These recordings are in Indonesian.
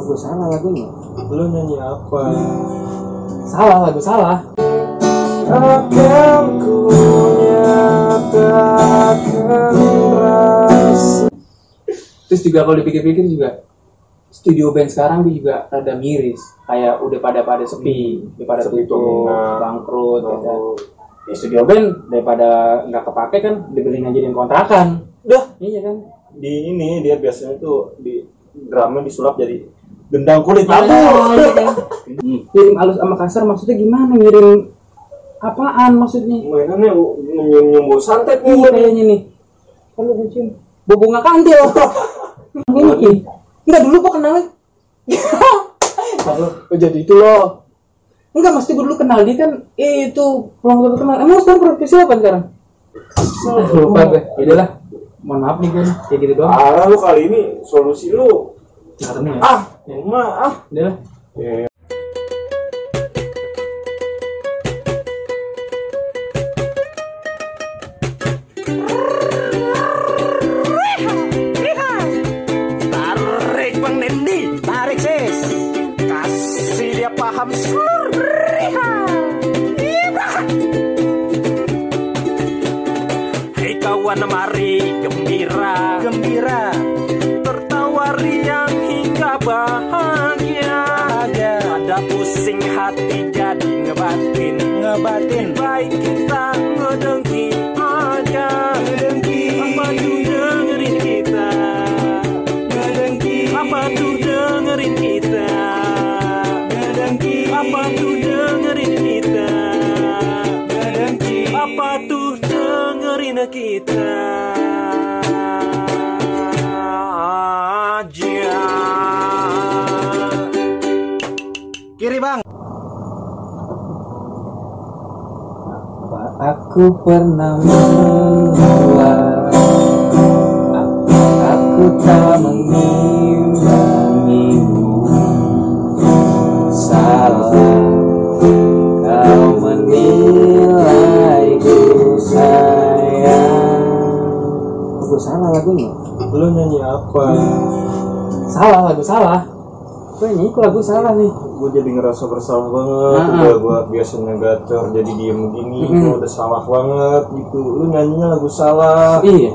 Lagu salah lagunya. Lu nyanyi apa? Salah lagu salah. Akan ku nyatakan rasa Terus juga kalau dipikir-pikir juga studio band sekarang tuh juga rada miris. Kayak udah pada pada sepi, udah pada tutup, peminat. bangkrut. ya kan. Ya, studio band daripada nggak kepake kan dibeli ngajinin kontrakan. Dah Iya kan? di ini dia biasanya tuh di drumnya disulap jadi gendang kulit Iya labu. kan? Ngirim halus sama kasar maksudnya gimana? Ngirim apaan maksudnya? Mainannya bau santet nih. Iya kayaknya nih. Kalau cium. Bobo nggak kantil. Ini. Enggak dulu kok kenalnya. Oh, jadi itu loh. Enggak, mesti gue dulu kenal dia kan eh, itu promotor terkenal. Emang sekarang profesi apa sekarang? Lupa gue. Ya udahlah. Mohon maaf nih gue. Kayak gitu doang. Ah, lu kali ini solusi lu. Nggak ketemu Ah, emang ah. Ya, kita? Aja. Kiri bang. Aku pernah menolak Aku tak apa? Salah lagu salah Gue nyanyi kok lagu salah nih Gue jadi ngerasa bersalah banget. Ah, Udah gue biasanya gacor jadi diem gini. Mm-mm. Gua udah salah banget gitu. Lu nyanyinya lagu salah. Iya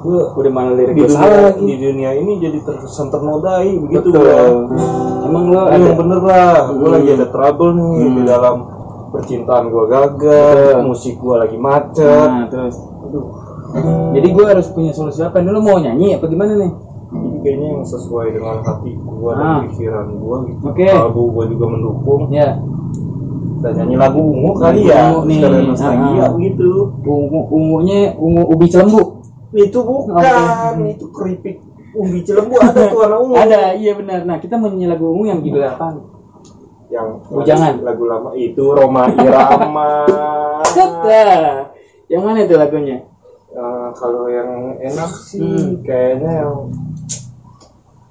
Gue Udah mana lirik di gue dunia, salah di dunia ini jadi terkesan ternodai begitu Betul. Emang lo Ada ada yang bener lah, gue Hmm. lagi ada trouble nih Hmm. di dalam percintaan gue gagal, Betul. musik gue lagi macet. Nah terus Jadi gue harus punya solusi apa? Ini lo mau nyanyi apa gimana nih? Kayaknya yang sesuai dengan hati gue Ah. dan pikiran gue gitu. Oke. Lagu gue juga mendukung. Ya Dan nyanyi lagu ungu kali ya, Ungu nih. sekalian nostalgia Ah. gitu. ungu ungunya ungu ubi celembu Itu bukan, Oke. itu keripik umbi cilembu ada tuh warna ungu. ada iya benar nah kita mau nyanyi lagu ungu yang judulnya apa Yang Bujangan. lagu lama itu Roma Irama. Yang mana itu lagunya Eh, kalau yang enak sih Hmm. kayaknya yang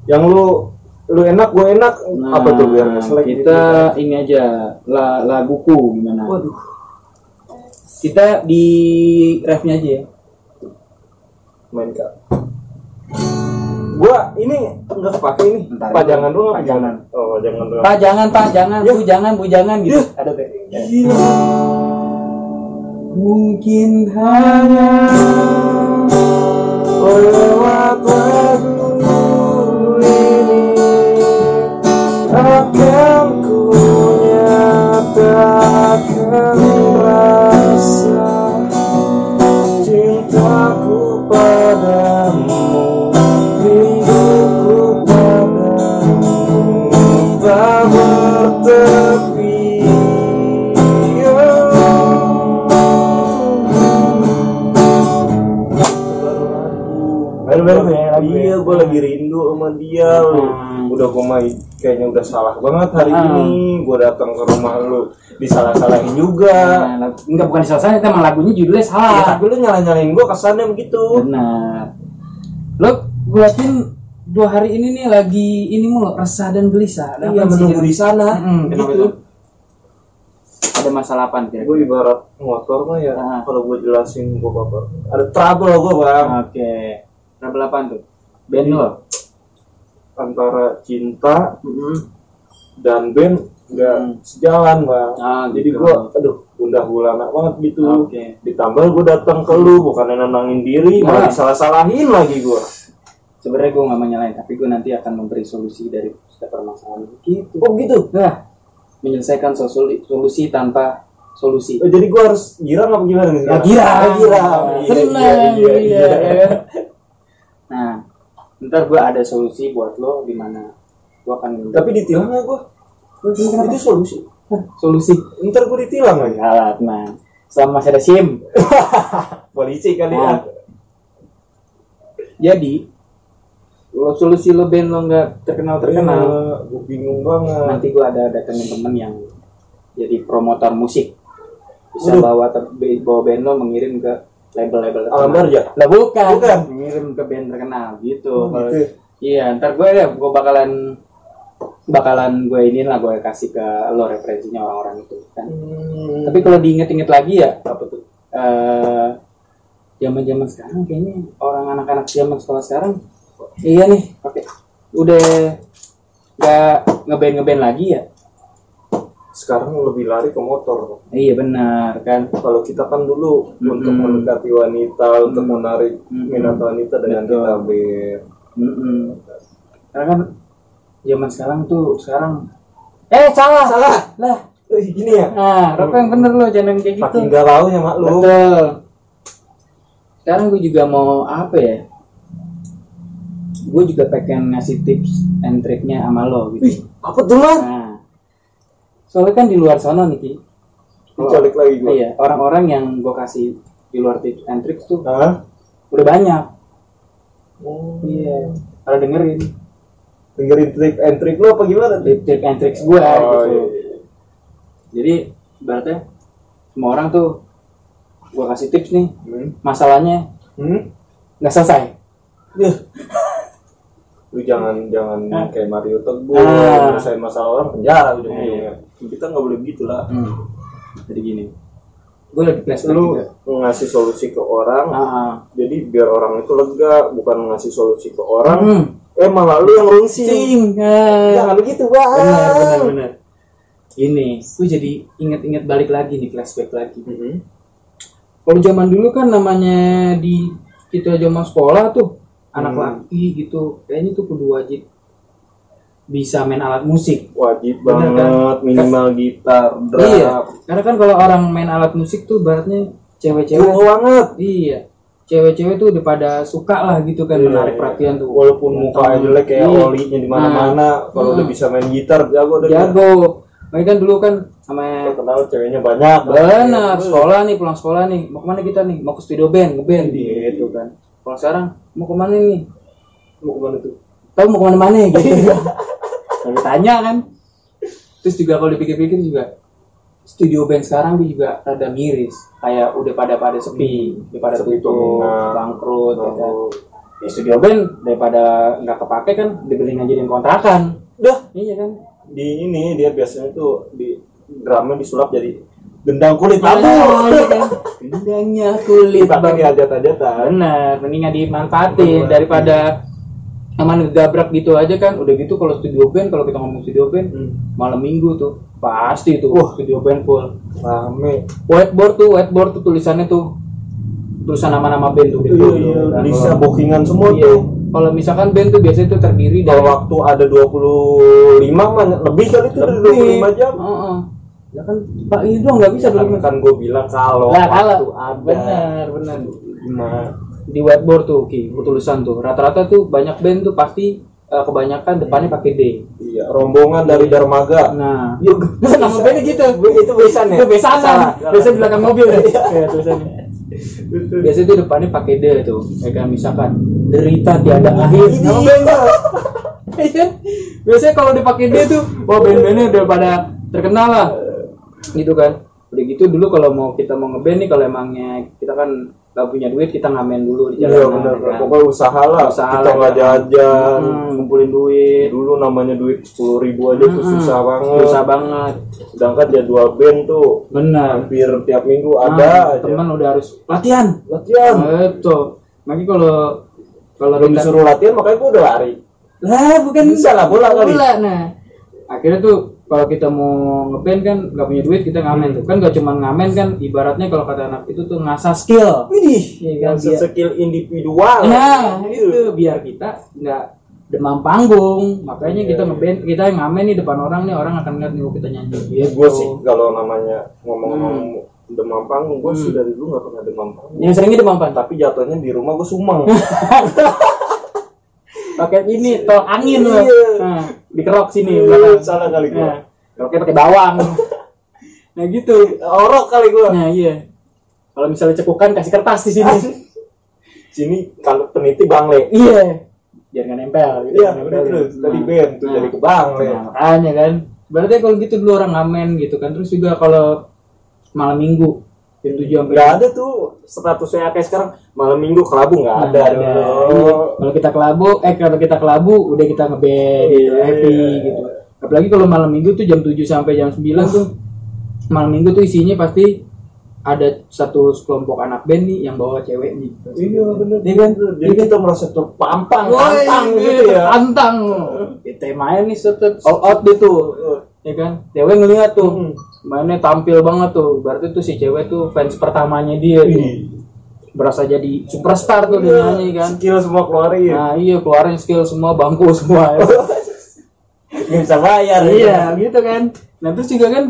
yang lu lu enak gue enak nah, apa tuh biar selek kita ini aja la, laguku gimana gitu. waduh kita di refnya aja ya main kak gua ini enggak kepake ini pajangan apa Pajangan. oh pajangan jangan pak jangan Ya. bu jangan bu jangan gitu Ya. ada tuh Gila. mungkin hanya lewat lagu Baru-baru ya, lagu ya? Iya, gue lagi rindu sama dia. lu. Hmm. Udah gue main kayaknya udah salah banget hari Hmm. ini. Gue datang ke rumah lu disalah-salahin juga. Nah, enggak bukan salah itu emang lagunya judulnya Ya, salah tapi lu nyala-nyalain gue kesannya begitu. benar lo gue yakin dua hari ini nih lagi ini mulu resah dan gelisah Ada Iya, menunggu di sana. Kenapa gitu. itu? ada masalah apa kira Gue ibarat motor mah ya, Ah. kalau gue jelasin gue apa Ada trouble gue bang. oke trouble apaan tuh band lo antara cinta Mm-mm. dan band nggak Hmm. sejalan bang Ah, jadi gitu. gua aduh gundah gulana banget gitu Oke. ditambah gua datang ke lu bukan nenangin diri malah Nah. disalah salahin lagi gua Sebenarnya gue nggak mau nyalain, tapi gue nanti akan memberi solusi dari setiap permasalahan gitu. oh gitu Nah, menyelesaikan solusi, solusi tanpa solusi. Oh, jadi gua harus girang apa gimana nih Ya girang, girang Iya, senang, iya, iya, iya, iya. ya. Nah, ntar gue ada solusi buat lo di mana gue akan tapi ditilang nggak gua itu solusi solusi. ntar gua ditilang lagi Galat, nah. Selama masih ada SIM. polisi kali Nah. ya Jadi, kalau solusi lo band lo nggak terkenal terkenal, Iya, gua bingung banget nanti gue ada datengin temen yang jadi promotor musik bisa Waduh. bawa bawa band lo mengirim ke label-label Alam Barja? lah bukan Bukan. mengirim ke band terkenal gitu, Kalau- gitu. iya ntar gue ya gue bakalan bakalan gue ini lah gue kasih ke lo referensinya orang-orang itu kan Hmm. tapi kalau diinget-inget lagi ya apa tuh eh zaman-zaman sekarang kayaknya orang anak-anak zaman sekolah sekarang iya nih pakai udah nggak ngeband ngeband lagi ya sekarang lebih lari ke motor. Iya benar kan? Kalau kita kan dulu Mm-mm. untuk mendekati wanita untuk menarik Mm-mm. minat wanita dengan Betul. kita band Mm-mm. karena kan zaman sekarang tuh sekarang eh salah! Salah! Lah. Eh, gini ya. Nah Roko yang bener lo jangan kayak gitu. Makin galau ya mak betul. Sekarang gue juga mau apa ya? Gue juga pengen ngasih tips and triknya sama lo gitu. Wih, apa tuh mas Nah, soalnya kan di luar sana nih Ki. Kalau- Dicolek lagi gua. Iya, orang-orang yang gue kasih di luar tips and tricks tuh Hah? udah banyak. Oh, Iya, pada dengerin dengerin trik and trick lu apa gimana tips tips and tricks gue Oh, gitu. iya. Jadi, berarti semua orang tuh gue kasih tips nih, Hmm? masalahnya Hmm? nggak selesai. Lu jangan jangan Nah. kayak Mario Teguh Ah. nyelesain masalah orang penjara ujung-ujungnya. Kita nggak boleh begitu lah. Hmm. Jadi gini, gue lagi flashback Lu juga. ngasih solusi ke orang, ah. jadi biar orang itu lega, bukan ngasih solusi ke orang. Hmm. Eh malah lu yang rungsing. Jangan begitu bang. benar benar benar ini gue jadi inget-inget balik lagi nih flashback lagi Mhm. kalau zaman dulu kan namanya di kita zaman sekolah tuh anak Hmm. laki gitu kayaknya tuh kudu wajib bisa main alat musik Wajib Bener, banget kan? minimal gitar, drum. iya karena kan kalau orang main alat musik tuh baratnya cewek-cewek Cewek banget. iya cewek-cewek tuh udah pada suka lah gitu kan Iya, menarik iya. perhatian tuh Walaupun mukanya jelek kayak Iya. olinya di mana-mana, kalau Hmm. udah bisa main gitar jago deh. jago mereka kan dulu kan sama Kenal ceweknya banyak. Benar, sekolah nih, pulang sekolah nih. Mau ke mana kita nih? Mau ke studio band, ngeband gitu kan. Kalau sekarang mau ke mana nih? Mau ke mana tuh? Tahu mau ke mana mana gitu. Lagi tanya kan. Terus juga kalau dipikir-pikir juga studio band sekarang juga rada miris. Kayak udah pada pada sepi, udah pada Sepi tutup, peminat. bangkrut. ya. Oh. Di studio band daripada nggak kepake kan dibeli ngajarin kontrakan. Dah, Iya kan? di ini dia biasanya tuh di drumnya disulap jadi gendang kulit bambu. iya kan? Gendangnya kulit bang. diajat-ajatan. Benar, mending nggak dimanfaatin daripada aman ngegabrak gitu aja kan. Udah gitu kalau studio band, kalau kita ngomong studio band, Hmm. malam minggu tuh pasti tuh Wah. studio band full. Rame. Whiteboard tuh, whiteboard tuh tulisannya tuh tulisan nama-nama band tuh. Iya, iya, Kan. bisa bookingan semua Iya. tuh. Kalau misalkan band tuh biasanya tuh terdiri dari waktu ada 25 mah lebih kali itu dari 25 jam. Heeh. Ya kan Pak ini doang nggak bisa Kan, dulu. kan gue bilang kalau waktu kalau ada benar benar Nah, di whiteboard tuh Ki, tulisan tuh rata-rata tuh banyak band tuh pasti eh, kebanyakan depannya pakai D. iya, rombongan dari Dermaga. Nah, Yuk, nama bandnya gitu. itu besan ya? Itu besanan. Biasa di belakang mobil deh. Iya, tulisannya. Biasanya tuh depannya pakai D tuh. Kayak misalkan derita tiada akhir. Ini. Iya. Biasanya kalau dipakai D tuh, wah band-bandnya udah pada terkenal lah. Gitu kan. Udah gitu dulu kalau mau kita mau ngeband nih kalau emangnya kita kan gak punya duit kita ngamen dulu di Iya jalanan. benar, ya kan. pokoknya usaha lah. Usaha kita lah, nggak kan. jajan. Hmm, ngumpulin duit. Dulu namanya duit sepuluh ribu aja tuh Hmm, susah banget. Susah banget. Sedangkan jadwal band tuh Benar. hampir tiap minggu Ah, ada aja. teman udah harus latihan. Latihan. Betul. Makanya kalau kalau disuruh latihan makanya gue udah lari. lah bukan Bisa lah, bola kali. bola nah akhirnya tuh kalau kita mau ngeband kan nggak punya duit kita ngamen tuh kan gak cuma ngamen kan ibaratnya kalau kata anak itu tuh ngasah skill Widih, Iya kan, biar- skill individual. nah Gitu. itu biar kita nggak demam panggung makanya kita ngeband kita ngamen nih depan orang nih orang akan ngeliat nih oh, kita nyanyi Iya, gue sih kalau namanya ngomong-ngomong Hmm. demam panggung, gue sih dari dulu gak pernah demam panggung. yang seringnya demam panggung Tapi jatuhnya di rumah gue sumeng. pakai ini tol angin loh Iya. nah, dikerok sini Iya, belakang salah kali gua. nah, keroknya pakai bawang nah gitu Orok kali gue. nah iya kalau misalnya cekukan kasih kertas di sini Sini kalau peniti bangle. iya biar nggak nempel gitu. Iya, Nempel. terus. Tadi Nah, band tuh nah. jadi ke bangle. Nah, makanya kan berarti kalau gitu dulu orang ngamen gitu kan terus juga kalau malam minggu jam tujuh sampai Gak ada tuh statusnya kayak sekarang malam minggu kelabu nggak ada. Nggak ada. Iya. Kalau kita kelabu, eh kalau kita kelabu udah kita ngeband gitu, Iya. happy gitu. Apalagi kalau malam minggu tuh jam 7 sampai jam 9 tuh malam minggu tuh isinya pasti ada satu kelompok anak band nih yang bawa cewek nih. Iya bener. Iya kan? Jadi kita merasa terpampang, Woi, tantang gitu ya. Tantang. Di temanya nih set set, all out tuh. Ya kan? Cewek ngeliat tuh. Hmm. Mainnya tampil banget tuh. Berarti tuh si cewek tuh fans pertamanya dia tuh. Ih, Berasa jadi superstar tuh dia nyanyi kan. Skill semua keluarin. Nah iya keluarin skill semua bangku semua. ya. Nggak bisa bayar. iya gitu kan. Nah terus juga kan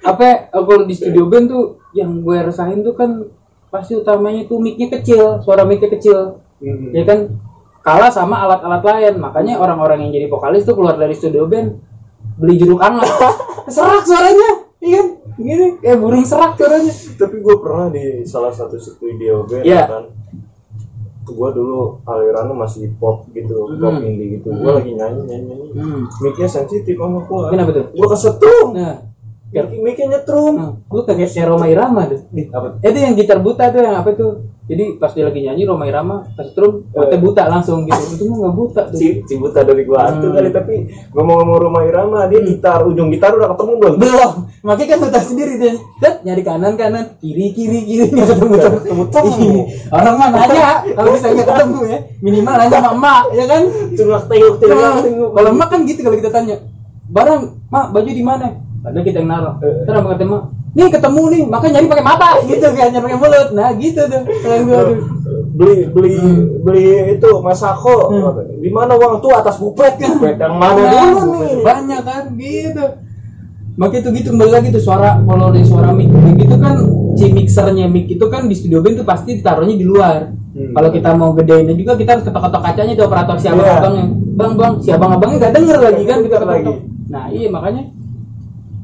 apa ya, kalau di studio band tuh yang gue rasain tuh kan pasti utamanya tuh mic-nya kecil, suara mic-nya kecil. Hmm. Ya kan kalah sama alat-alat lain. Makanya orang-orang yang jadi vokalis tuh keluar dari studio band beli jeruk hangat. serak suaranya. Iya kan? Gini kayak burung serak suaranya. Tapi gue pernah di salah satu studio band Iya. kan. Gue dulu alirannya masih pop gitu, pop Hmm. indie gitu. Gue Hmm. lagi nyanyi nyanyi nyanyi. Hmm. Mic-nya sensitif sama gue. Kenapa tuh? Gue kesetrum. Nah, Mic- Mic-nya nyetrum. nah, lu kayak kayak Roma Irama tuh. Ih, apa? itu yang gitar buta tuh yang apa tuh? Jadi pas dia lagi nyanyi Roma Irama kesetrum mata buta langsung gitu. Itu mah nggak buta tuh. Si, si buta dari gua Hmm. kali tapi ngomong-ngomong rumah Irama dia gitar ujung gitar udah ketemu belum? belum. Makanya kan buta sendiri dia Set, nyari kanan kanan. Kiri kiri kiri. Nggak ketemu tuh ketemu tuh. Ih, orang mah nanya kalau bisa nggak ketemu ya. Minimal nanya sama emak ya kan? Tengok tengok tengok Nah, tengok. kalau emak kan gitu kalau kita tanya barang mak baju di mana padahal kita yang naruh terus emak nih ketemu nih makanya nyari pakai mata. Gitu kan nyari pakai mulut. Nah gitu tuh. Tuh. Beli beli Hmm. beli itu masako. Di mana uang tuh? Atas bupet. Bupet yang mana dulu? nih? Banyak kan? Gitu. Makanya itu gitu kembali lagi tuh suara kalau dari suara mic. Gitu kan si mixernya mic itu kan di studio band tuh pasti ditaruhnya di luar. Hmm. kalau kita mau gedeinnya juga kita harus ketok-ketok kacanya tuh operator si Iya. abang-abangnya bang bang si abang-abangnya gak denger lagi kan kita ketok nah iya makanya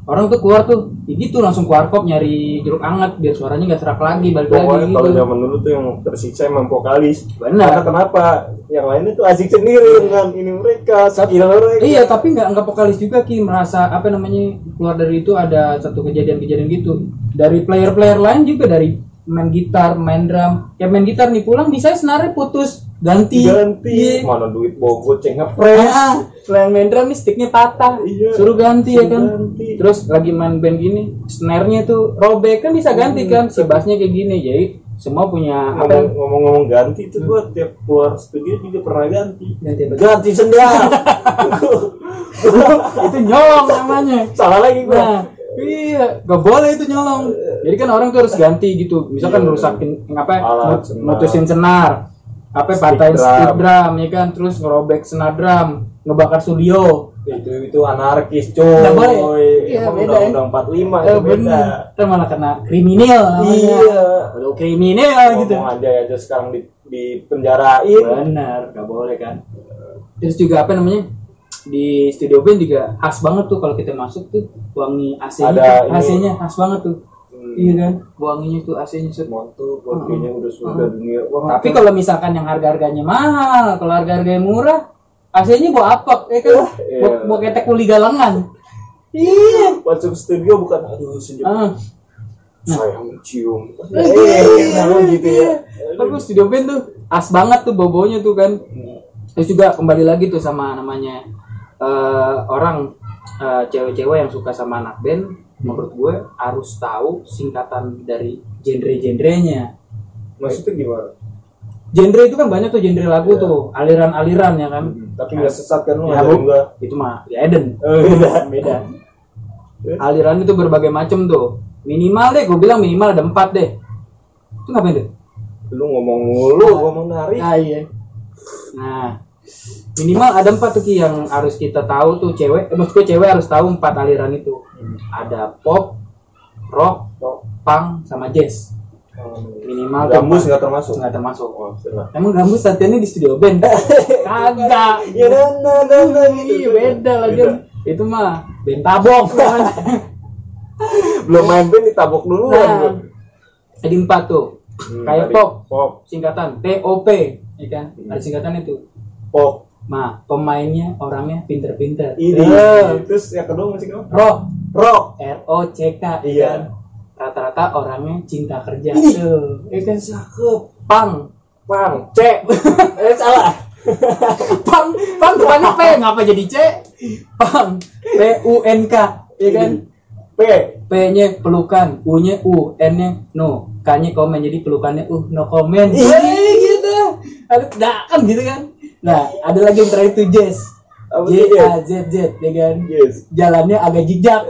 orang tuh keluar tuh ya gitu langsung keluar kop nyari jeruk hangat biar suaranya nggak serak lagi balik lagi pokoknya kalau gitu zaman dulu tuh yang tersiksa emang vokalis Benar. karena kenapa yang lainnya tuh asik sendiri dengan ini mereka skill mereka Iya, tapi nggak nggak vokalis juga ki merasa apa namanya keluar dari itu ada satu kejadian-kejadian gitu. Dari player-player lain juga dari main gitar, main drum. Ya main gitar nih pulang bisa senarnya putus, ganti. ganti Iya. mana duit bawa goceng ngepres Ah, selain main drum nih sticknya patah, Iya. suruh ganti ya Suruh kan. ganti. Terus lagi main band gini, snare-nya tuh robek kan bisa ganti kan, si bassnya kayak gini. Jadi semua punya? Ngomong- ngomong-ngomong ganti itu gua tiap keluar studio juga pernah ganti Ganti apa? ganti sendal itu nyolong namanya. salah lagi gua Nah, iya, gak boleh itu nyolong. Jadi kan orang tuh harus ganti gitu. Misalkan Iya, ngerusakin apa? Mut- senar. Apa patahin stick drum ya kan, terus ngerobek senar drum, ngebakar studio. itu itu anarkis cuy Nggak boleh. Iya, beda, ya. undang-undang 45 Eh itu beda. Ntar malah kena kriminal iya Kalau kriminal gitu. ngomong aja aja sekarang di di penjarain Benar, gak boleh kan. Terus juga apa namanya? Di studio band juga khas banget tuh kalau kita masuk tuh wangi AC-nya. AC-nya khas banget tuh. Hmm. Iya kan? Wanginya tuh AC-nya set. Montu, kopinya udah sudah dunia Wah, Tapi kalau misalkan yang harga-harganya mahal, kalau harga-harganya murah, AC-nya bawa apa? Ya kan? Iya. Bawa, bawa ketek kuli galengan. Iya. masuk studio bukan aduh sejuk Ah. saya mencium Iya, eh kalau gitu ya Tapi studio band tuh as banget tuh bobonya tuh kan. Terus juga kembali lagi tuh sama namanya eh, orang eh, cewek-cewek yang suka sama anak band, menurut gue harus tahu singkatan dari genre-genrenya. maksudnya gimana? Genre itu kan banyak tuh genre lagu Iya. tuh, aliran-aliran ya kan. Hmm. tapi nggak sesat kan lu Ya, gua itu mah di Eden. Oh, beda beda. Aliran itu berbagai macam tuh. Minimal deh gue bilang minimal ada empat deh. Itu ngapain deh lu ngomong mulu ngomong narik nah iya. Nah minimal ada empat tuh Ki, yang harus kita tahu tuh cewek. Eh, maksud gue cewek harus tahu empat aliran itu. Ada pop rock punk sama jazz. Minimal tuh gambus nggak termasuk? Nggak termasuk. Oh emang gambus latihannya di studio band? Kagak. Ya nah nah nah nah iya beda lah dia itu mah band tabok. Belum main band ditabok duluan. Nah, jadi empat tuh. Hmm, kayak pop. pop. Singkatan TOP ya kan? Hmm. ada singkatan itu pop. Nah pemainnya orangnya pinter-pinter. Ini. Eh, terus yang kedua musik apa rock rock R O C K ya Iya. kan rata-rata orangnya cinta kerja. Ih. tuh. Ya kan cakep. Pang. Pang. C. Eh salah. Pang. Pang depannya P ngapa jadi C? Pang. P U N K. Ya kan? P. P-nya pelukan, U-nya U, N-nya no, K-nya komen, jadi pelukannya U, no. Iya. Iya, gitu. Ada kan gitu kan. Nah, ada lagi yang terakhir tuh Jazz. J? A Z Z ya kan. yes Jalannya agak jijak.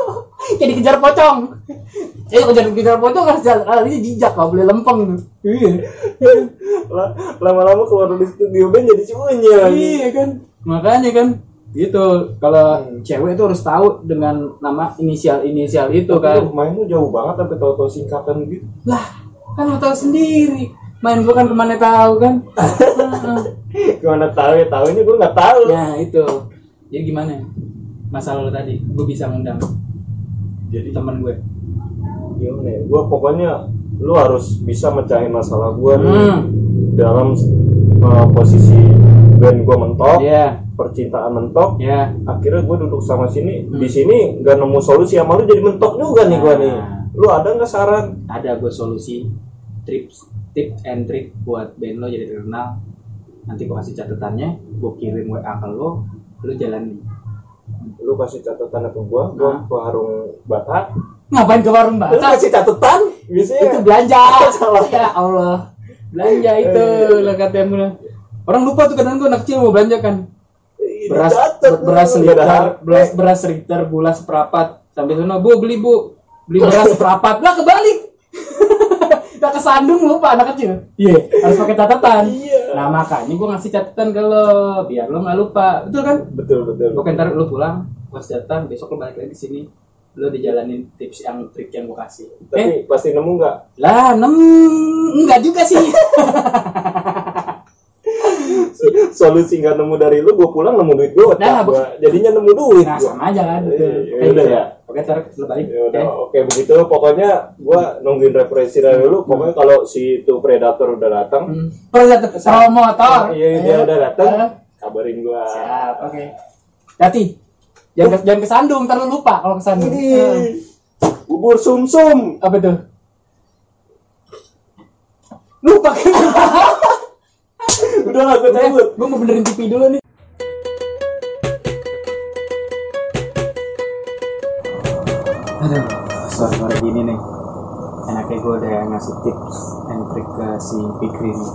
Jadi kejar pocong. Eh kejar kejar pocong harus jalan larinya jijak, nggak boleh lempeng. Iya. La- lama-lama keluar dari studio band jadi cuanya Iya kan. Makanya kan gitu kalau Hmm. cewek itu harus tahu dengan nama inisial inisial itu Tapi kan lu main lu jauh banget sampai tahu-tahu singkatan gitu lah kan lo tahu sendiri main gua kan ke mana tahu kan? Heeh. gimana tahu ya tahu ini gue nggak tahu. Nah itu. Jadi gimana? Masalah lo tadi gue bisa ngundang jadi teman gue gimana ya? Gue pokoknya lu harus bisa mecahin masalah gue nih. Hmm. Dalam uh, posisi band gue mentok ya. percintaan mentok ya. akhirnya gue duduk sama sini. Hmm. di sini nggak nemu solusi sama lu jadi mentok juga nih gue nih. Nah. lu ada nggak saran? Ada gue solusi tips tip and trick buat band lo jadi terkenal. Nanti gue kasih catatannya gue kirim wa ke lo lo jalanin lu kasih catatan ke gue gue ke warung batak ngapain ke warung lu baca kasih catatan itu biasanya belanja. Salah. ya Allah. Belanja itu lah katanya orang lupa tuh kadang gue anak kecil mau belanja kan. Beras beras liter beras beras liter gula seperempat sampai sana bu beli bu. Beli beras seperempat lah kebalik kesandung lupa anak kecil. Iya harus pakai catatan. Iya. nah makanya gue ngasih catatan ke lo biar lo nggak lupa. Betul kan? Betul betul. Oke ntar lo pulang gue kasih catatan besok lo balik lagi ke sini lo dijalanin tips yang trik yang gue kasih. Tapi pasti nemu nggak? Lah nem enggak juga sih. Solusi nggak nemu dari lu gue pulang nemu duit gue Nah, jadinya nemu duit nah gua. sama aja kan betul. Iya, udah gitu. ya. Oke ntar balik Ya udah, oke oke begitu pokoknya gua nungguin referensi dari lu pokoknya kalau si itu predator udah datang Hmm. Promotor. Promotor. iya dia Ayo. udah datang Eh, kabarin gua Siap, oke. Hati. Jangan jangan kesandung, ntar lu lupa kalau kesandung. ini Eh, bubur sumsum Apa tuh? Lupa kan? udah lah gua cabut Gue mau benerin TV dulu nih. Sore-sore gini nih. Enaknya gue udah ngasih tips and trick ke si Fikri nih.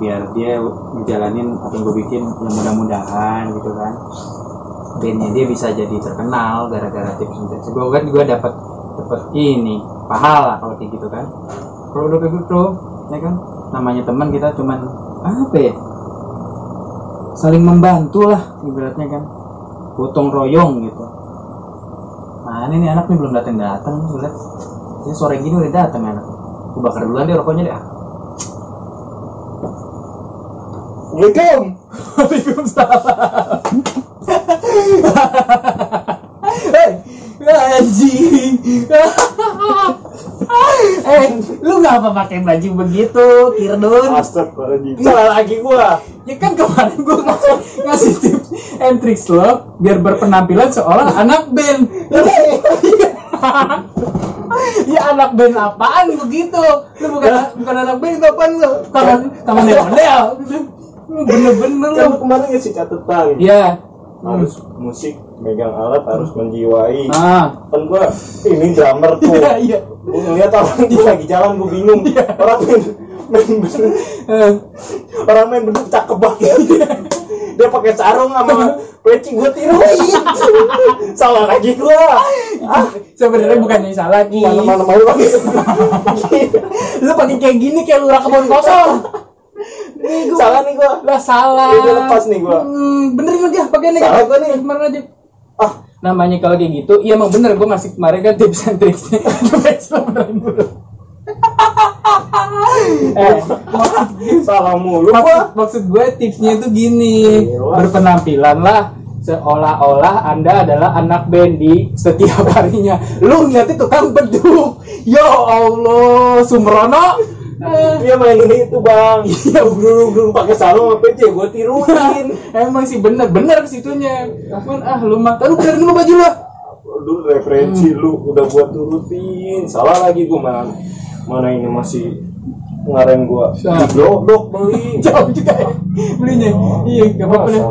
Biar dia ngejalanin apa yang gue bikin yang mudah-mudahan gitu kan. Bandnya dia bisa jadi terkenal gara-gara tips and trick. Gue kan gue dapat dapat ini pahala kalau kayak gitu kan. Kalau udah kayak gitu, ya kan namanya teman kita cuman apa ya? Saling membantu lah ibaratnya kan. Gotong royong gitu. Mana nih anak nih belum datang datang nih lihat. Ini sore gini udah datang anak. Gue bakar duluan deh rokoknya deh. ah. Assalamualaikum Waalaikumsalam. Hei, anjing. eh, lu ngapa pakai baju begitu, Kirdun? Astagfirullahaladzim salah lagi gua Ya kan kemarin gue ngasih, ngasih tips and tricks lo biar berpenampilan seolah anak band. ya anak band apaan begitu? Lu bukan bukan anak band itu apaan lu? Kamu kamu model. Bener-bener kan lu. lu kemarin ngasih catatan Iya. Harus musik megang alat harus menjiwai. Ah. kan gua ini drummer tuh. Iya, iya. gua ngeliat orang dia lagi jalan gua bingung. Orang main main bener Eh, orang main bener cakep banget. Dia pakai sarung sama peci gue tiruin. Salah lagi gue ah. Sebenarnya bukan yang salah ki. Mana mana mau lu pakai kayak gini kayak lurah kebun kosong nih gua. Salah nih gue lah salah. Ini lepas nih gua. hmm, benerin Salah gua nih. kemarin aja? Ah. Namanya kalau kayak gitu iya emang bener. Gue masih kemarin kan tips and tricksnya. Eh salah mulu maksud, gue maksud gue tipsnya itu gini. Berpenampilan lah. Seolah-olah anda adalah anak band di setiap harinya. Lu ngeliatnya tukang beduk. Ya Allah Sumrono dia main ini itu bang. Iya. dulu dulu pakai sarung sama peci gue tiruin. Emang sih bener bener ke situnya Cuman, ah lu mah. Lu benerin dulu baju lah lu referensi lu udah buat turutin. Salah lagi gue mana mana ini masih ngaren gua. Salah. di blodok beli. Jauh juga ya? Belinya. Iya gak apa-apa deh.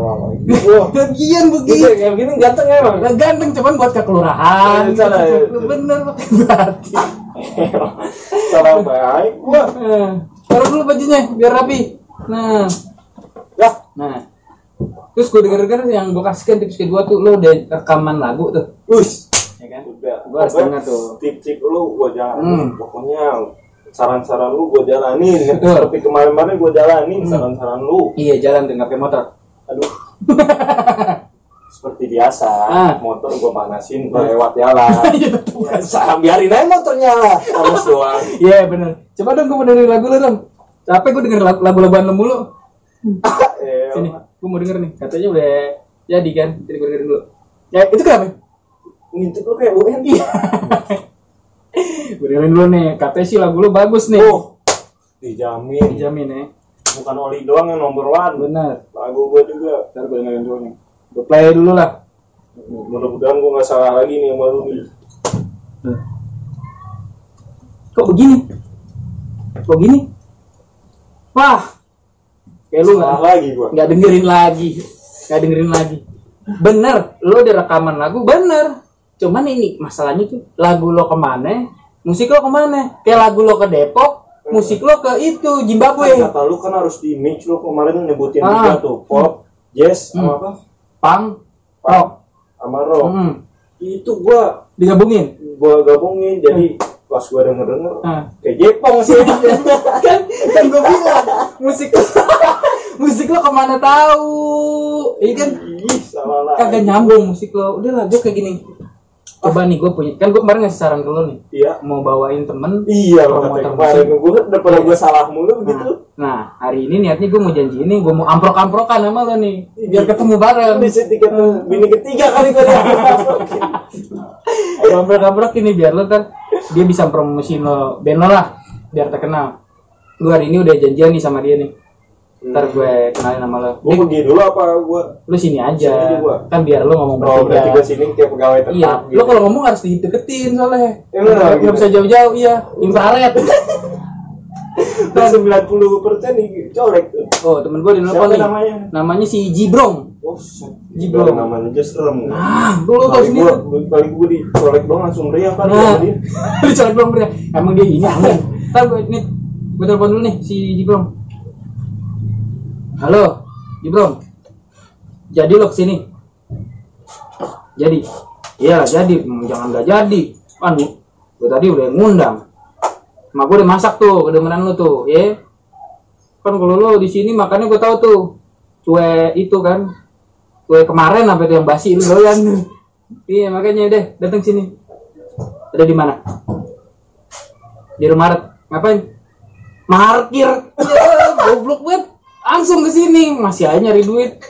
Lagian gitu begitu kayak gini ganteng emang. Ganteng cuman buat ke kelurahan Eh, salah ya. Lu bener pakai batik salah baik. Gua taruh dulu bajunya biar rapi. Nah. Ya nah. Terus gue denger denger yang gue kasihkan tips kedua tuh lo udah rekaman lagu tuh. Us ya kan? Udah. Gua harus dengar tuh. tip-tip lu gua jalanin. Hmm. pokoknya saran-saran lu gua jalanin. Betul. seperti kemarin-kemarin gua jalanin Hmm. saran-saran lu. Iya jalan tuh nggak pakai motor. Aduh seperti biasa. Ah. motor gua panasin gua lewat jalan. Iya, betul. Biasa, biarin aja motornya lah panas doang. Iya bener. Coba dong gue mau dengerin lagu lo dong capek gue denger lagu- lagu-laguan lo mulu. Eh, sini gue mau denger nih. Katanya udah jadi kan jadi gue dengerin dulu. Ya itu kenapa? Ngintip lu kayak UN Iya. gue dengerin dulu nih. Katanya sih lagu lo bagus nih. Oh. Dijamin. Dijamin ya bukan oli doang yang nomor one. Bener. Lagu gua juga. Ntar gue dengerin dulu nih gue play dulu lah. Mudah-mudahan gua nggak salah lagi nih sama lu nih kok begini? Kok gini? Wah. Kayak lu nggak lagi gua. nggak dengerin lagi. Nggak dengerin lagi. Bener lo udah rekaman lagu bener. Cuman ini masalahnya tuh lagu lo ke mana? Musik lo ke mana? Kayak lagu lo ke Depok musik lo ke itu Zimbabwe Kan kata lu kan harus di mix lu kemarin nyebutin Ah. tiga tuh pop jazz sama Hmm. apa pang rock sama rock Hmm, itu gua digabungin? gua gabungin jadi pas gua denger denger Ah. kayak Jepang sih. Kan kan gue bilang musik musik lo ke mana tahu? Ini kan? Salah lah. Kagak nyambung musik lo udah lah gue kayak gini. Coba nih gue punya kan gue kemarin ngasih saran ke lo nih. Iya. Mau bawain temen iya kata kemarin musik. gua daripada gua salah mulu gitu nah hari ini niatnya gue mau janji ini gue mau amprok amprokan sama lo nih. Biar ketemu bareng. Di tiket bini ketiga kali gua amprok amprok ini biar lo ntar dia bisa promosiin lo band lo lah biar terkenal. Gue hari ini udah janjian nih sama dia nih. Ntar gue kenalin sama lo. Gua pergi dulu apa gua? Lu sini aja. Sini gua. kan biar lu ngomong oh berarti bertiga gua sini kayak pegawai tetap iya gitu. lu kalau ngomong harus dideketin soalnya. Gitu. nggak bisa jauh-jauh iya. Infrared Dan 90 persen colek tuh. oh temen gue di Siapa telepon nih namanya? namanya si Jibrong Oh. Jibrong. namanya aja serem. ah lu lu tau sendiri gua, kali gua dicolek doang langsung riang kan nah dia. lu colek belum pernah emang dia ini aneh ntar gue nih gue telepon dulu nih si Jibrong halo Jibrong jadi lo ke sini jadi iya jadi Hmm, jangan gak jadi kan gue tadi udah ngundang Mak gue udah masak tuh kedengeran lu tuh ya. Kan kalau lo di sini makannya gue tahu tuh kue itu kan. Kue kemarin itu yang basi lu doyan. Iya makanya deh datang sini. Ada di mana? Di rumah ngapain? Parkir. Ya goblok banget. Langsung ke sini. Masih aja nyari duit.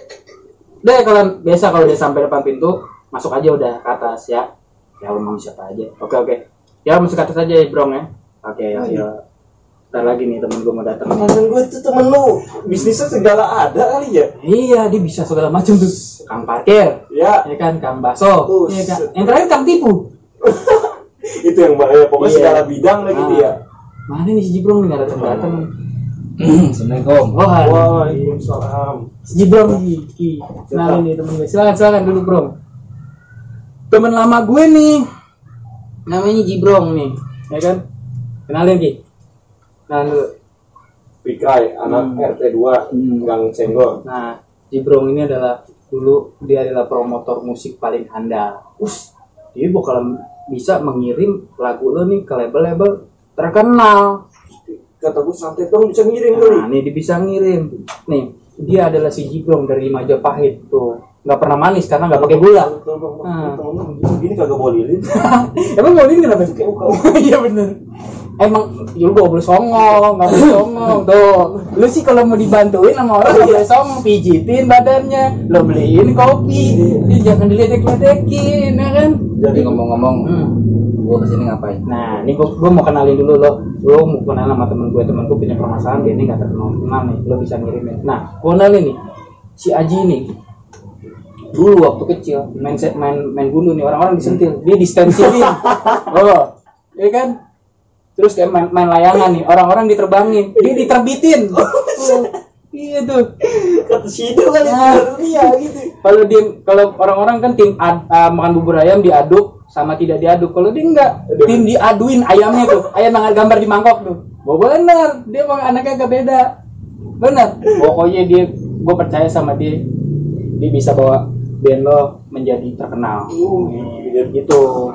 Deh kalian biasa kalau udah sampai depan pintu masuk aja udah ke atas ya. Ya lu siapa aja. Oke oke. Ya masuk ke atas aja ya brong ya oke ya ya Ntar lagi nih temen gue mau datang. Mantan gue tuh temen lu. Bisnisnya segala ada kali ya. iya dia bisa segala macam tuh. Kang parkir. Ya, ya kan kang baso. Iya kan. yang terakhir kang tipu. Itu yang bahaya. Pokoknya Iya. segala bidang lah gitu Ah. ya. mana nih si Jibrong nih nggak datang datang. Assalamualaikum. Wah Waalaikumsalam. si Jibrong kenalin nih temen gue silakan silakan duduk bro. Temen lama gue nih. Namanya Jibrong nih. Ya kan kenalin Ki kenalin dulu Pikai, anak Hmm. RT 2 Hmm. Gang Senggol. nah Jibrong ini adalah dulu dia adalah promotor musik paling handal. Us, dia bakal bisa mengirim lagu lo nih ke label-label terkenal. kata gue santai dong bisa ngirim kali Nah, nih dia bisa ngirim. Nih, dia adalah si Jibrong dari Majapahit tuh. Nggak pernah manis karena nggak pakai gula. Temen gini kagak bawa lilin Emang mau ini kenapa? Iya bener. Emang ya lu gak boleh songong, gak boleh songong tuh. Lu sih kalau mau dibantuin sama orang gak boleh songong, pijitin badannya, lo beliin kopi, dia jangan diledek-ledekin, ya kan? Jadi ngomong-ngomong, Hmm. gue ke sini ngapain? Nah, ini gua, gua mau kenalin dulu lo. Lo mau kenal sama temen gue, temen gue punya permasalahan, dia ini gak terkenal kenal nih, lo bisa ngirimin. Nah, gua kenalin nih, si Aji nih, dulu waktu kecil main set main main gundu nih orang-orang disentil dia distensilin oh iya kan terus kayak main, main layangan nih orang-orang diterbangin. Dia diterbitin. Oh, iya tuh. Kata situ kali Nah, iya gitu. Kalau dia kalau orang-orang kan tim ad- ah, makan bubur ayam diaduk sama tidak diaduk. Kalau dia enggak tim diaduin ayamnya tuh. Ayam yang gambar di mangkok tuh. Oh, bener dia emang anaknya agak beda. Bener pokoknya dia gue percaya sama dia. Dia bisa bawa band lo menjadi terkenal. Jadi gitu.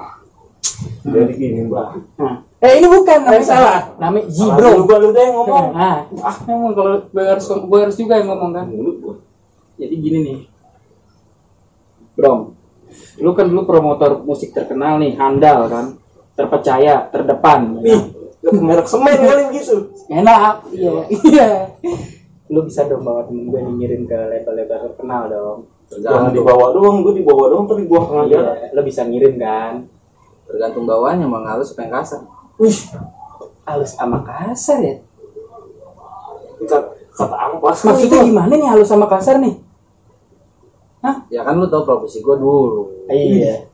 Jadi gini mbak. Nah, eh ini bukan namanya salah namanya Zibro lu lu deh ngomong. Nah ah emang kalau gue harus gue harus juga yang ngomong kan? Jadi gini nih. Bro lu kan dulu promotor musik terkenal nih handal kan? Terpercaya terdepan. Ih merek semen kali begitu. Enak. Iya. Iya. Lu bisa dong bawa temen gue nih ngirim ke label-label terkenal dong. Jangan dibawa doang gue dibawa doang tapi gua jalan iya lu bisa ngirim kan? Tergantung bawahnya mau ngalus apa yang kasar. Wih halus sama kasar ya kata ampas maksudnya gimana nih halus sama kasar nih Hah? Ya kan lu tau profesi gue dulu. Iya.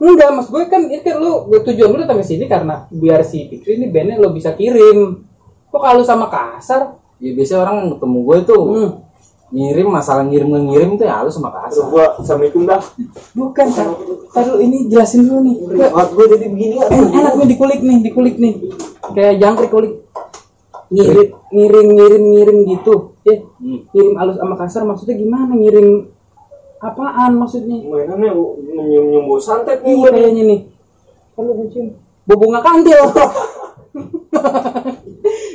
Enggak, mas gue kan ini kan lu gue tujuan lu datang ke sini karena biar si Fikri ini bandnya lo bisa kirim. Kok kalau sama kasar? Ya biasanya orang ketemu gue tuh Hmm. Ngirim masalah ngirim ngirim tuh ya halus sama terus kasar. gua assalamualaikum dah Bukan, Kak. Ntar lu ini jelasin dulu nih. Gua- Buat gue jadi begini kan En- enak nih dikulik nih, dikulik nih. Kayak jangkrik kulik. Ngirim, ngirim, ngirim, ngirim gitu. Ya, Hmm. ngirim halus sama kasar maksudnya gimana? Ngirim apaan maksudnya? mainannya nyium nyium bau santet nih Iya gua nih kayaknya nih. Kalau bucin. Bobonga kantil.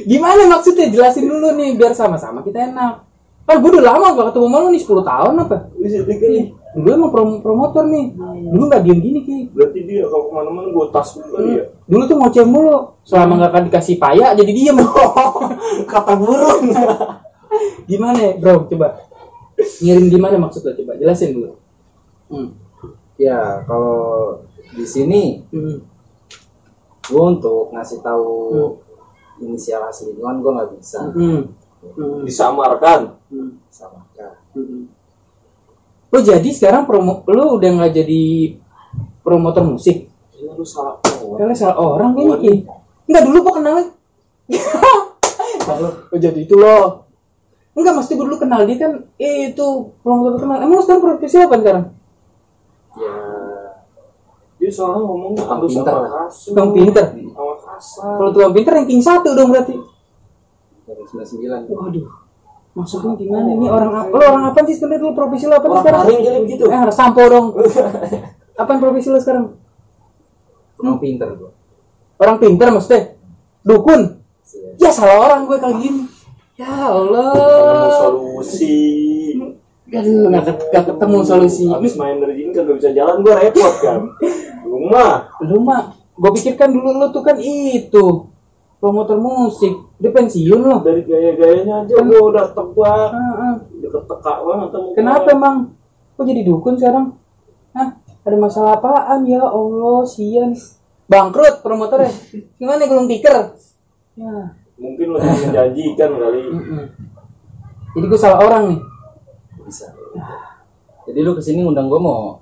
Gimana maksudnya? Jelasin dulu nih biar sama-sama kita enak. Kan gue udah lama gak ketemu sama lu nih 10 tahun apa? bisa pikir nih Dulu emang prom- promotor nih. Dulu gak diem gini ki. berarti dia kalau ke mana-mana gue tas dulu kali ya Dulu tuh ngoceh mulu. Selama gak akan dikasih paya jadi diem. kata burung gimana ya bro? Coba. Ngirim gimana maksud lo? Coba jelasin dulu. Hmm. Ya kalau di sini Hmm. gue untuk ngasih tahu inisial asli gue gue nggak bisa Hmm. Hmm. disamarkan Hmm. kan. Mm-mm. Oh jadi sekarang promo lu udah nggak jadi promotor musik? ini lu salah orang Kalian salah orang kayaknya. Ki. Enggak dulu gua kenalnya. Kalau oh, jadi itu loh. Enggak mesti gua dulu kenal dia kan eh, itu promotor terkenal. Emang lu sekarang profesi apa sekarang? Ya dia soalnya Tukang harus pinter sama kasar Tukang pinter. sama kasar Kalau tukang pinter ranking satu dong berarti. Dari 99 Waduh. Maksudnya gimana ini orang apa? Lu orang apa sih sebenarnya lu profesi lu apa sih orang sekarang? paling jadi begitu Eh harus sampo dong. Apaan profesi lu sekarang? Emang pinter gue. Orang pinter maksudnya? Dukun? Ya salah orang gue kayak gini. Ya ketemu Allah. solusi Aduh, ket- nggak ketemu solusi. habis main dari sini kagak bisa jalan gue repot kan rumah Lu mah, gue pikirkan dulu lu tuh kan itu promotor musik. Dia pensiun loh. dari gaya-gayanya aja gue udah tebak Heeh. udah ketekak banget gua. Kenapa emang? Kok jadi dukun sekarang? Hah? Ada masalah apaan ya Allah, sian. Bangkrut promotornya. Gimana gulung tikar? Ya. mungkin lo menjanjikan kali. Jadi gue salah orang nih. Bisa. Jadi lu ke sini ngundang gue mau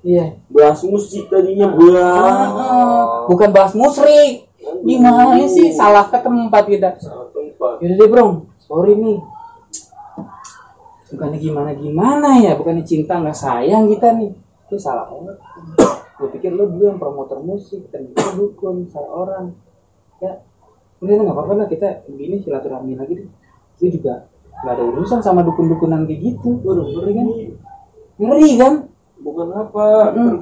Iya. bahas musik tadinya bahas Ah, bukan bahas musrik. Gimana sih salah ke tempat kita? salah tempat Yaudah deh bro, sorry nih. Bukannya gimana gimana ya, bukannya cinta nggak sayang kita nih. Itu salah orang. Gue pikir lo dulu yang promotor musik, dan kita dukun, salah orang. Ya, udah nggak apa-apa lah kita begini silaturahmi lagi deh. Gue juga nggak ada urusan sama dukun-dukunan kayak gitu Waduh, ngeri kan? ngeri kan Bukan apa, Hmm.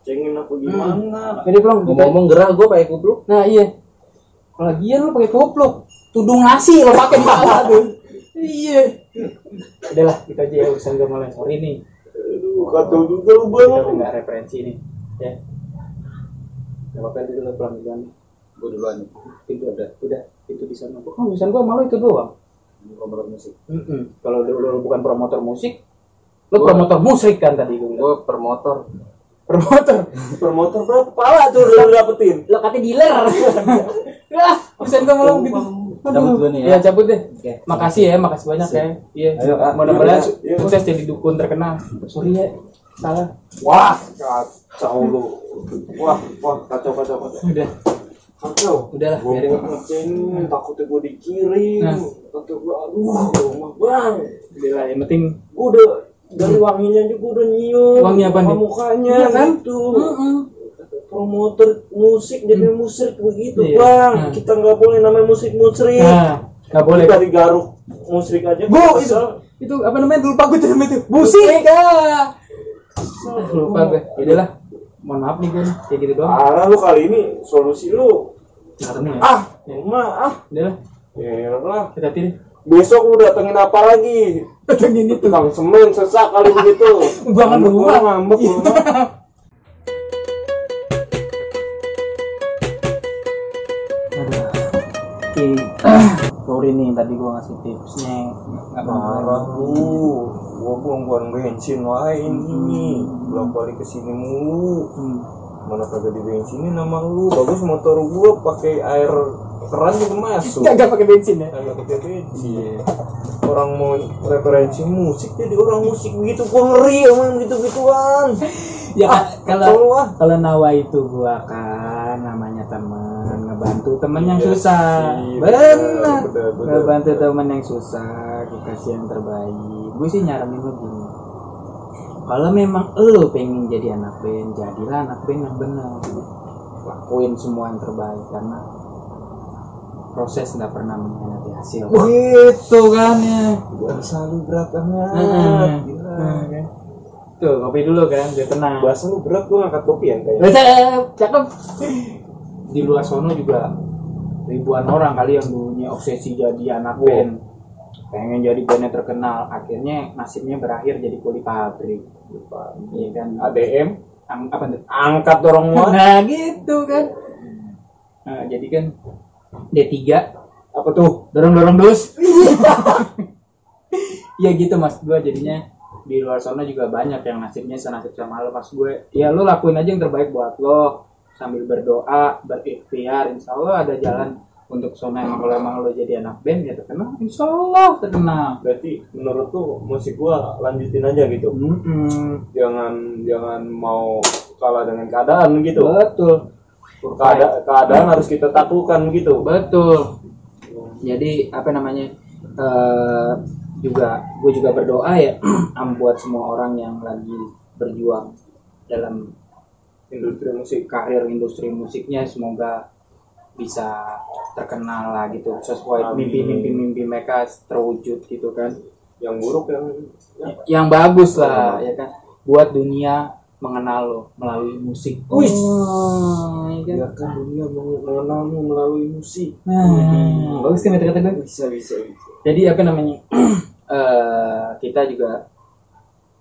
Cengin apa gimana. jadi pulang ngomong gerah gue pakai kupluk. Nah iya. Lagian lu pakai kupluk. Tudung nasi lo pakai di kepala tuh iya udahlah kita aja ya urusan gue mulai sorry nih. Aduh, kacau juga lu kita bang. udah nggak referensi nih ya. Gak apa-apa dulu lah pulang duluan. Gue duluan. Nih itu udah udah itu di sana. Kok urusan gue malu itu doang? Ngobrol musik. Mm-mm. kalau lu, bukan promotor musik lu promotor musik kan tadi gue bilang. Gue per motor promotor Per motor berapa pala tuh udah lu dapetin? lo kata dealer ya urusan gue malu gitu Cabut dulu nih ya. ya cabut deh Oke. makasih ya makasih banyak ya iya Ayo, Kak. mudah-mudahan Iya. sukses jadi dukun terkenal sorry ya salah Wah, kacau lu. Wah, wah, kacau, kacau, kacau. udah Kacau. udahlah Gue biarin mau ngecengin, takutnya gue dikirim. Nah. Kata gue, aduh, rumah bang. udahlah yang penting Gue udah dari wanginya juga udah nyium. Wangi apa nih? Mukanya Iya kan? gitu. Mm-mm. Promoter musik jadi musik begitu Iya. bang. Nah. Kita nggak boleh namanya musik musrik. nah nggak boleh Dari garuk musrik aja. Bu, itu itu apa namanya lupa gue tuh itu musik ah lupa gue udahlah mohon maaf nih gue kayak gitu doang Parah lu kali ini solusi lu. nggak ketemu ya Ah, mah ah. udahlah Ya lah. kita hati Besok lu datengin apa lagi? datengin itu Tukang semen sesak kali begitu. Lupa. lu, ngambek lu. Oke, sorry nih tadi gue ngasih tipsnya nggak Marah lu. Gua buang-buang bensin lain ini. Bolak balik ke sini mulu. Hmm. Mana kagak di bensinin nama lu. Bagus motor gua pakai air keran juga masuk. Kagak pakai bensin ya? Kagak pakai bensin. Orang mau referensi musik jadi orang musik begitu gua ngeri emang gitu-gituan. Ya kalau Tolong ah. kalau Nawa itu gua kan namanya teman ngebantu temen yang Iya susah. Benar. Ngebantu temen yang susah, gue kasih yang terbaik. Gue sih nyaranin lo gini. Kalau memang lo pengen jadi anak band, jadilah anak band yang benar. Lakuin semua yang terbaik karena proses nggak pernah mengkhianati hasil. Gitu kan ya. Gua selalu berat banget. Nah, Gila. nah, kan. Tuh, kopi dulu kan, biar tenang. Bahasa lu berat gua ngangkat kopi ya kayaknya. Cakep, cakep. Di luar sono juga ribuan orang kali yang dulunya obsesi jadi anak Wow. band. Pengen jadi bandnya terkenal, akhirnya nasibnya berakhir jadi kuli pabrik. Iya kan? ADM Ang- apa angkat dorong gua. Nah, gitu kan. Nah, jadi kan D3 Apa tuh? dorong-dorong dus. ya gitu mas gue jadinya di luar sana juga banyak yang nasibnya senasib sama lo pas gue ya lo lakuin aja yang terbaik buat lo sambil berdoa berikhtiar insya Allah ada jalan untuk sana emang kalau emang lo jadi anak band ya terkenal insya Allah terkenal Berarti menurut tuh musik gua lanjutin aja gitu. Mm-mm. Jangan jangan mau kalah dengan keadaan gitu. betul Keada- keadaan harus kita taklukkan gitu. betul jadi apa namanya eh, juga gue juga berdoa ya am buat semua orang yang lagi berjuang dalam Industri musik. karir industri musiknya semoga bisa terkenal lah gitu sesuai Amin. mimpi-mimpi mimpi mereka terwujud gitu kan Yang buruk yang ya, yang bagus lah ya kan buat dunia mengenal lo melalui musik Wih. oh, ya kan? biarkan dunia mengenalmu melalui musik. Nah, bagus kan kata-kata gue Bisa bisa bisa. jadi apa namanya eh kita juga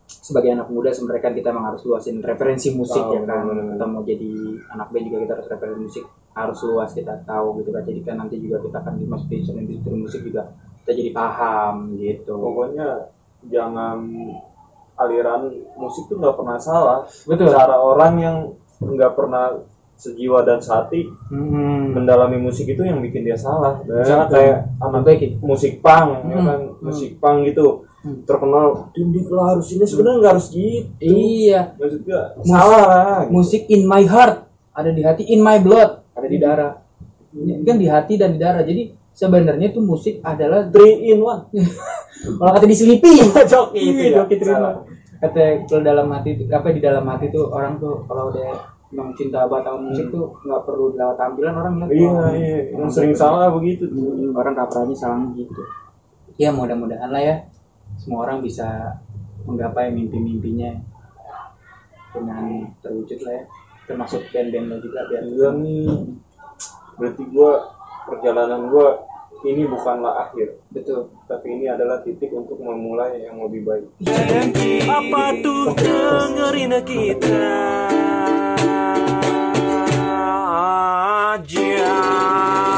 sebagai anak muda sebenarnya kan kita memang harus luasin referensi musik Tahu, ya kan benar-benar. kita mau jadi anak band juga kita harus referensi musik harus luas kita tahu gitu kan jadi kan nanti juga kita akan dimasuki di industri musik juga kita jadi paham gitu Pokoknya jangan aliran musik tuh nggak pernah salah. betul Cara orang yang nggak pernah sejiwa dan sehati hmm. mendalami musik itu yang bikin dia salah. Misalnya kayak anak musik punk, ya Hmm, kan, hmm. musik punk gitu Hmm. terkenal tindik lah harus ini sebenarnya nggak harus gitu. iya Maksudnya Mus- salah lah. musik in my heart ada di hati in my blood ada di darah ini kan di hati dan di darah jadi sebenarnya tuh musik adalah Three in one. kalau kata diselipi Joki itu Iya, ya. joki terima. Kata kalau dalam hati itu apa di dalam hati tuh orang tuh kalau udah memang cinta banget sama musik tuh nggak perlu lewat tampilan orang lihat Iya wah, iya. orang Yang sering gitu. salah begitu. orang kapranya salah gitu ya mudah-mudahan lah ya semua orang bisa menggapai mimpi-mimpinya dengan terwujud lah ya termasuk band-band lo juga biar Iya nih. Berarti gua perjalanan gua ini bukanlah akhir. Betul. Tapi ini adalah titik untuk memulai yang lebih baik. Apa tuh dengerin kita aja.